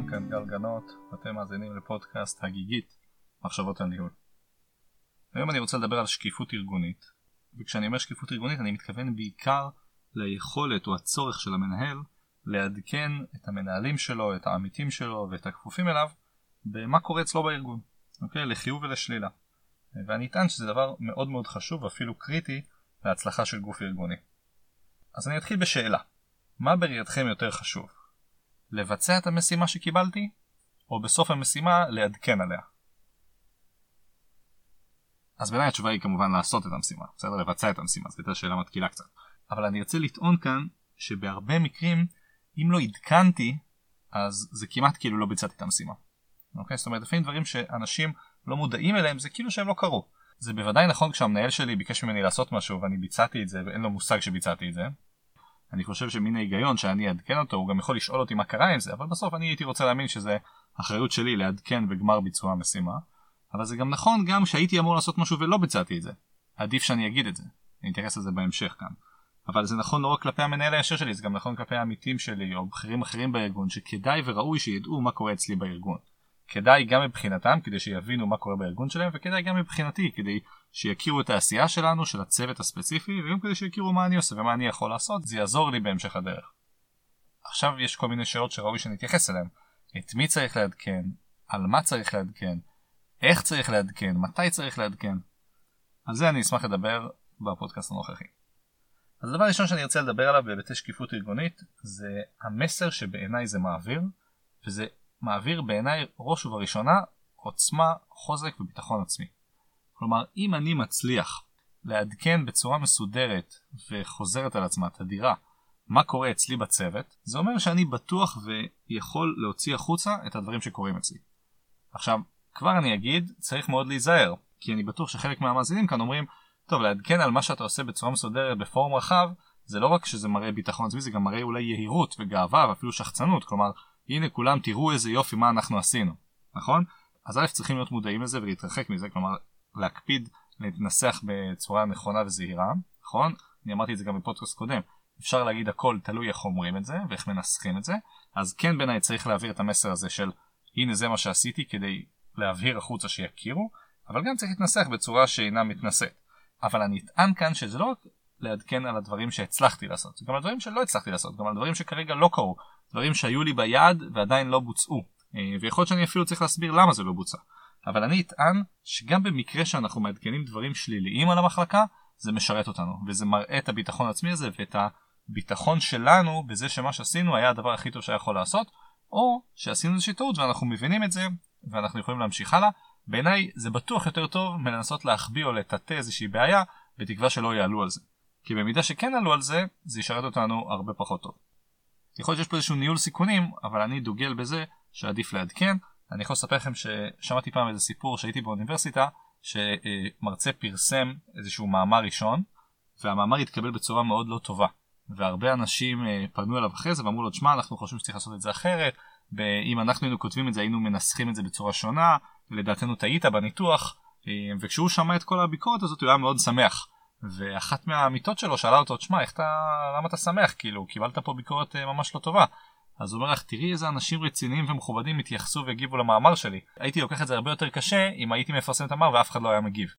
לכולם, כאן גל גנות, ואתם מאזינים לפודקאסט הגיגית, מחשבות על ניהול. היום אני רוצה לדבר על שקיפות ארגונית, וכשאני אומר שקיפות ארגונית אני מתכוון בעיקר ליכולת או הצורך של המנהל לעדכן את המנהלים שלו, את העמיתים שלו ואת הכפופים אליו במה קורה אצלו בארגון, אוקיי? לחיוב ולשלילה. ואני אטען שזה דבר מאוד מאוד חשוב ואפילו קריטי להצלחה של גוף ארגוני. אז אני אתחיל בשאלה, מה בראייתכם יותר חשוב? לבצע את המשימה שקיבלתי, או בסוף המשימה לעדכן עליה? אז בעיניי התשובה היא כמובן לעשות את המשימה, בסדר? לבצע את המשימה, זו הייתה שאלה מתקילה קצת. אבל אני ארצה לטעון כאן שבהרבה מקרים, אם לא עדכנתי, אז זה כמעט כאילו לא ביצעתי את המשימה. אוקיי? זאת אומרת, לפעמים דברים שאנשים לא מודעים אליהם, זה כאילו שהם לא קרו. זה בוודאי נכון כשהמנהל שלי ביקש ממני לעשות משהו ואני ביצעתי את זה ואין לו מושג שביצעתי את זה. אני חושב שמן ההיגיון שאני אעדכן אותו, הוא גם יכול לשאול אותי מה קרה עם זה, אבל בסוף אני הייתי רוצה להאמין שזה אחריות שלי לעדכן בגמר ביצוע המשימה. אבל זה גם נכון גם שהייתי אמור לעשות משהו ולא ביצעתי את זה. עדיף שאני אגיד את זה. אני אתייחס לזה בהמשך כאן. אבל זה נכון לא רק כלפי המנהל הישיר שלי, זה גם נכון כלפי העמיתים שלי או בכירים אחרים בארגון, שכדאי וראוי שידעו מה קורה אצלי בארגון. כדאי גם מבחינתם כדי שיבינו מה קורה בארגון שלהם, וכדאי גם מבחינתי כדי שיכירו את העשייה שלנו, של הצוות הספציפי, וגם כדי שיכירו מה אני עושה ומה אני יכול לעשות, זה יעזור לי בהמשך הדרך. עכשיו יש כל מיני שאלות שראוי שנתייחס אליהן. את מי צריך לעדכן? על מה צריך לעדכן? איך צריך לעדכן? מתי צריך לעדכן? על זה אני אשמח לדבר בפודקאסט הנוכחי. אז הדבר הראשון שאני ארצה לדבר עליו בהיבטי שקיפות ארגונית זה המסר שבעיניי זה מעביר, וזה מעביר בעיניי ראש ובראשונה עוצמה, חוזק וביטחון עצמי. כלומר, אם אני מצליח לעדכן בצורה מסודרת וחוזרת על עצמה תדירה מה קורה אצלי בצוות, זה אומר שאני בטוח ויכול להוציא החוצה את הדברים שקורים אצלי. עכשיו, כבר אני אגיד, צריך מאוד להיזהר, כי אני בטוח שחלק מהמאזינים כאן אומרים, טוב, לעדכן על מה שאתה עושה בצורה מסודרת בפורום רחב, זה לא רק שזה מראה ביטחון עצמי, זה גם מראה אולי יהירות וגאווה ואפילו שחצנות, כלומר, הנה כולם תראו איזה יופי מה אנחנו עשינו, נכון? אז א' צריכים להיות מודעים לזה ולהתרחק מזה, כלומר להקפיד להתנסח בצורה נכונה וזהירה, נכון? אני אמרתי את זה גם בפודקאסט קודם, אפשר להגיד הכל תלוי איך אומרים את זה ואיך מנסחים את זה, אז כן בעיניי צריך להעביר את המסר הזה של הנה זה מה שעשיתי כדי להבהיר החוצה שיכירו, אבל גם צריך להתנסח בצורה שאינה מתנשאת. אבל אני אטען כאן שזה לא רק לעדכן על הדברים שהצלחתי לעשות, זה גם על דברים שלא הצלחתי לעשות, גם על דברים שכרגע לא קרו, דברים שהיו לי ביד ועדיין לא בוצעו, אה, ויכול להיות שאני אפילו צריך להסביר למה זה לא בוצע. אבל אני אטען שגם במקרה שאנחנו מעדכנים דברים שליליים על המחלקה, זה משרת אותנו, וזה מראה את הביטחון העצמי הזה ואת הביטחון שלנו בזה שמה שעשינו היה הדבר הכי טוב שהיה יכול לעשות, או שעשינו איזושהי טעות ואנחנו מבינים את זה ואנחנו יכולים להמשיך הלאה. בעיניי זה בטוח יותר טוב מלנסות להחביא או לטאטא איזושהי בעיה בתקווה שלא יעלו על זה. כי במידה שכן עלו על זה, זה ישרת אותנו הרבה פחות טוב. יכול להיות שיש פה איזשהו ניהול סיכונים, אבל אני דוגל בזה שעדיף לעדכן. אני יכול לספר לכם ששמעתי פעם איזה סיפור שהייתי באוניברסיטה, שמרצה פרסם איזשהו מאמר ראשון, והמאמר התקבל בצורה מאוד לא טובה. והרבה אנשים אה, פנו אליו אחרי זה ואמרו לו, תשמע, אנחנו חושבים שצריך לעשות את זה אחרת, אם אנחנו היינו כותבים את זה היינו מנסחים את זה בצורה שונה, לדעתנו טעית בניתוח, אה, וכשהוא שמע את כל הביקורת הזאת הוא היה מאוד שמח. ואחת מהעמיתות שלו שאלה אותו, תשמע, איך אתה, למה אתה שמח? כאילו, קיבלת פה ביקורת אה, ממש לא טובה. אז הוא אומר לך, תראי איזה אנשים רציניים ומכובדים התייחסו והגיבו למאמר שלי. הייתי לוקח את זה הרבה יותר קשה אם הייתי מפרסם את המאמר ואף אחד לא היה מגיב.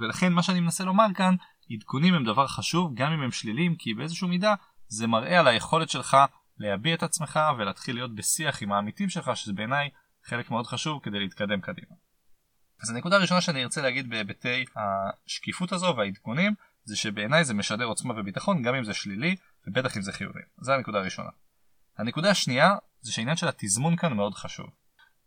ולכן מה שאני מנסה לומר כאן, עדכונים הם דבר חשוב גם אם הם שליליים, כי באיזשהו מידה זה מראה על היכולת שלך להביע את עצמך ולהתחיל להיות בשיח עם העמיתים שלך, שזה בעיניי חלק מאוד חשוב כדי להתקדם קדימה. אז הנקודה הראשונה שאני ארצה להגיד בהיבטי השקיפות הזו והעדכונים זה שבעיניי זה משדר עוצמה וביטחון גם אם זה שלילי ובטח אם זה חיובי. זו הנקודה הראשונה. הנקודה השנייה זה שהעניין של התזמון כאן מאוד חשוב.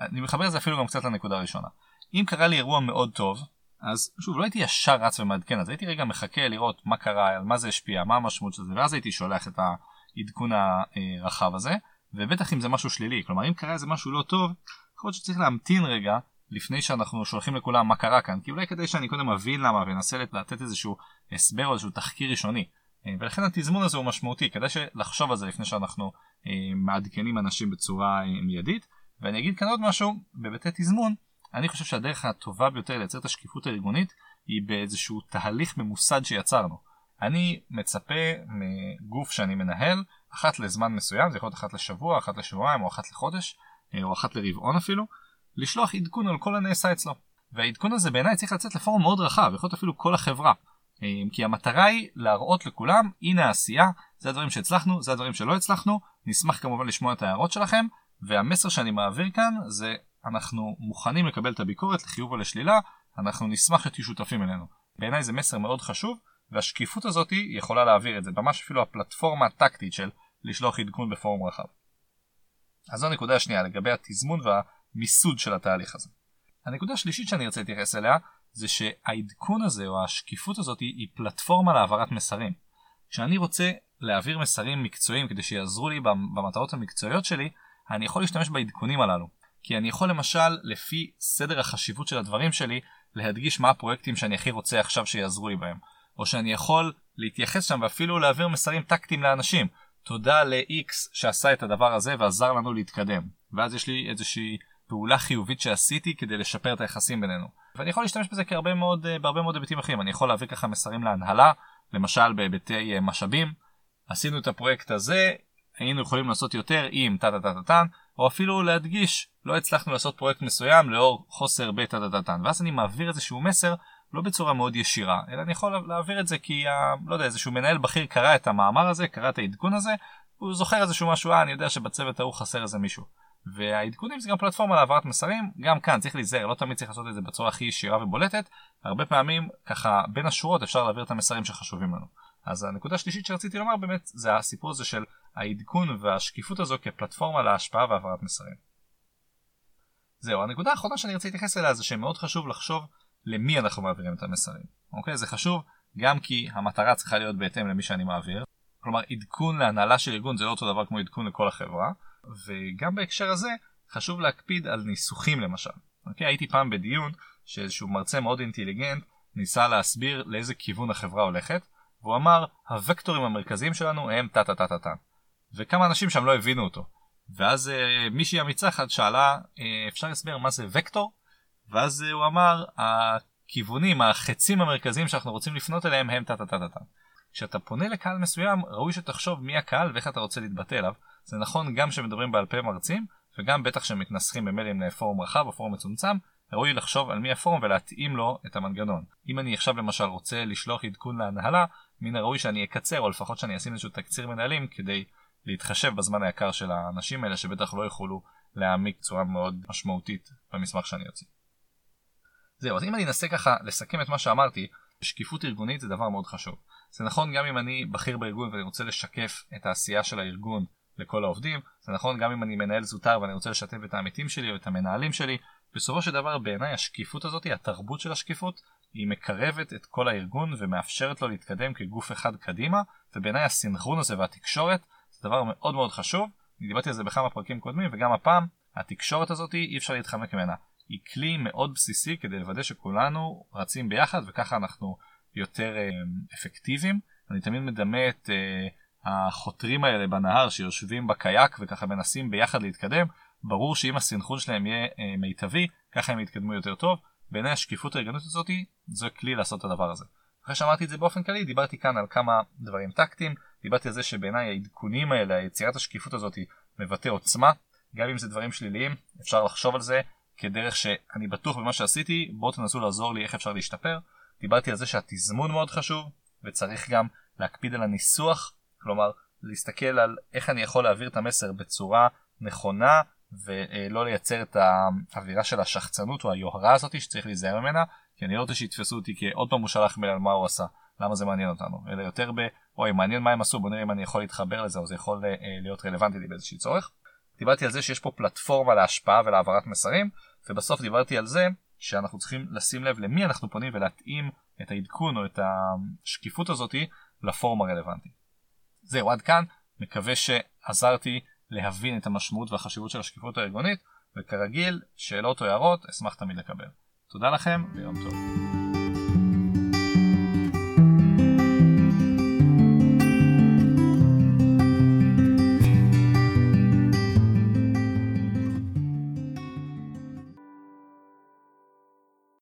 אני מחבר את זה אפילו גם קצת לנקודה הראשונה. אם קרה לי אירוע מאוד טוב, אז שוב לא הייתי ישר רץ ומעדכן, אז הייתי רגע מחכה לראות מה קרה, על מה זה השפיע, מה המשמעות של זה, ואז הייתי שולח את העדכון הרחב הזה, ובטח אם זה משהו שלילי, כלומר אם קרה איזה משהו לא טוב, יכול להיות שצריך להמתין רגע לפני שאנחנו שולחים לכולם מה קרה כאן, כי אולי כדי שאני קודם אבין למה ואנסה לתת איזשהו הסבר או איזשהו תחקיר ראשוני. אה, ולכן התזמון הזה הוא משמעותי, כדאי לחשוב על זה לפני שאנחנו אה, מעדכנים אנשים בצורה אה, מיידית. ואני אגיד כאן עוד משהו, בהיבטי תזמון, אני חושב שהדרך הטובה ביותר לייצר את השקיפות הארגונית היא באיזשהו תהליך ממוסד שיצרנו. אני מצפה מגוף שאני מנהל אחת לזמן מסוים, זה יכול להיות אחת לשבוע, אחת לשבועיים או אחת לחודש, או אחת לרבעון אפילו, לשלוח עדכון על כל הנעשה אצלו. והעדכון הזה בעיניי צריך לצאת לפורום מאוד רחב, יכול להיות אפילו כל החברה. כי המטרה היא להראות לכולם, הנה העשייה, זה הדברים שהצלחנו, זה הדברים שלא הצלחנו, נשמח כמובן לשמוע את ההערות שלכם, והמסר שאני מעביר כאן זה אנחנו מוכנים לקבל את הביקורת לחיוב או לשלילה, אנחנו נשמח שתהיו שותפים אלינו. בעיניי זה מסר מאוד חשוב, והשקיפות הזאת יכולה להעביר את זה, ממש אפילו הפלטפורמה הטקטית של לשלוח עדכון בפורום רחב. אז זו הנקודה השנייה לגבי התזמון והמיסוד של התהליך הזה. הנקודה השלישית שאני ארצה להתייחס אליה זה שהעדכון הזה או השקיפות הזאת היא פלטפורמה להעברת מסרים. כשאני רוצה להעביר מסרים מקצועיים כדי שיעזרו לי במטרות המקצועיות שלי, אני יכול להשתמש בעדכונים הללו. כי אני יכול למשל, לפי סדר החשיבות של הדברים שלי, להדגיש מה הפרויקטים שאני הכי רוצה עכשיו שיעזרו לי בהם. או שאני יכול להתייחס שם ואפילו להעביר מסרים טקטיים לאנשים. תודה ל-X שעשה את הדבר הזה ועזר לנו להתקדם. ואז יש לי איזושהי פעולה חיובית שעשיתי כדי לשפר את היחסים בינינו. ואני יכול להשתמש בזה כהרבה מאוד, אה, בהרבה מאוד היבטים אחרים. אני יכול להעביר ככה מסרים להנהלה, למשל בהיבטי אה, משאבים. עשינו את הפרויקט הזה, היינו יכולים לעשות יותר אם טה טה טה טה טה, או אפילו להדגיש, לא הצלחנו לעשות פרויקט מסוים לאור חוסר בטה טה טה טה. ואז אני מעביר איזשהו מסר לא בצורה מאוד ישירה, אלא אני יכול להעביר את זה כי, ה, לא יודע, איזשהו מנהל בכיר קרא את המאמר הזה, קרא את העדכון הזה, הוא זוכר איזשהו משהו, אה, אני יודע שבצוות ההוא חסר איזה מישהו. והעדכונים זה גם פלטפורמה להעברת מסרים, גם כאן צריך להיזהר, לא תמיד צריך לעשות את זה בצורה הכי ישירה ובולטת, הרבה פעמים ככה בין השורות אפשר להעביר את המסרים שחשובים לנו. אז הנקודה השלישית שרציתי לומר באמת זה הסיפור הזה של העדכון והשקיפות הזו כפלטפורמה להשפעה והעברת מסרים. זהו, הנקודה האחרונה שאני רוצה להתייחס אליה זה שמאוד חשוב לחשוב למי אנחנו מעבירים את המסרים. אוקיי? זה חשוב גם כי המטרה צריכה להיות בהתאם למי שאני מעביר. כלומר עדכון להנהלה של ארגון זה לא אותו דבר כמו עדכון לכל החברה. וגם בהקשר הזה חשוב להקפיד על ניסוחים למשל. אוקיי? הייתי פעם בדיון שאיזשהו מרצה מאוד אינטליגנט ניסה להסביר לאיזה כיוון החברה הולכת והוא אמר הוקטורים המרכזיים שלנו הם טה טה טה טה טה וכמה אנשים שם לא הבינו אותו ואז אה, מישהי אמיצה אחת שאלה אה, אפשר להסביר מה זה וקטור ואז אה, הוא אמר הכיוונים החצים המרכזיים שאנחנו רוצים לפנות אליהם הם טה טה טה טה כשאתה פונה לקהל מסוים ראוי שתחשוב מי הקהל ואיך אתה רוצה להתבטא אליו זה נכון גם כשמדברים בעל פה מרצים וגם בטח כשמתנסחים במיילים לפורום רחב או פורום מצומצם ראוי לחשוב על מי הפורום ולהתאים לו את המנגנון. אם אני עכשיו למשל רוצה לשלוח עדכון להנהלה, מן הראוי שאני אקצר או לפחות שאני אשים איזשהו תקציר מנהלים כדי להתחשב בזמן היקר של האנשים האלה שבטח לא יוכלו להעמיק בצורה מאוד משמעותית במסמך שאני אוציא. זהו, אז אם אני אנסה ככה לסכם את מה שאמרתי, שקיפות ארגונית זה דבר מאוד חשוב. זה נכון גם אם אני בכיר בארגון ואני רוצה לשקף את העשייה של הארגון לכל העובדים, זה נכון גם אם אני מנהל זוטר ואני רוצה לשתף את העמיתים שלי או את המנהלים שלי, בסופו של דבר בעיניי השקיפות הזאת, התרבות של השקיפות, היא מקרבת את כל הארגון ומאפשרת לו להתקדם כגוף אחד קדימה, ובעיניי הסינכרון הזה והתקשורת זה דבר מאוד מאוד חשוב. אני דיברתי על זה בכמה פרקים קודמים וגם הפעם התקשורת הזאת אי אפשר להתחמק ממנה. היא כלי מאוד בסיסי כדי לוודא שכולנו רצים ביחד וככה אנחנו יותר אה, אפקטיביים. אני תמיד מדמה את אה, החותרים האלה בנהר שיושבים בקייק וככה מנסים ביחד להתקדם. ברור שאם הסנכרון שלהם יהיה אה, מיטבי, ככה הם יתקדמו יותר טוב. בעיניי השקיפות הארגנית הזאת זה כלי לעשות את הדבר הזה. אחרי שאמרתי את זה באופן כללי, דיברתי כאן על כמה דברים טקטיים, דיברתי על זה שבעיניי העדכונים האלה, יצירת השקיפות הזאת מבטא עוצמה, גם אם זה דברים שליליים, אפשר לחשוב על זה כדרך שאני בטוח במה שעשיתי, בואו תנסו לעזור לי איך אפשר להשתפר. דיברתי על זה שהתזמון מאוד חשוב, וצריך גם להקפיד על הניסוח, כלומר להסתכל על איך אני יכול להעביר את המסר בצורה נכונה ולא לייצר את האווירה של השחצנות או היוהרה הזאת שצריך להיזהר ממנה כי אני לא רוצה שיתפסו אותי כעוד פעם הוא שלח מייל על מה הוא עשה למה זה מעניין אותנו אלא יותר ב אוי מעניין מה הם עשו בוא נראה אם אני יכול להתחבר לזה או זה יכול אה, להיות רלוונטי לי באיזשהי צורך. דיברתי על זה שיש פה פלטפורמה להשפעה ולהעברת מסרים ובסוף דיברתי על זה שאנחנו צריכים לשים לב למי אנחנו פונים ולהתאים את העדכון או את השקיפות הזאתי לפורום הרלוונטי. זהו עד כאן מקווה שעזרתי להבין את המשמעות והחשיבות של השקיפות הארגונית וכרגיל שאלות או הערות אשמח תמיד לקבל. תודה לכם ויום טוב.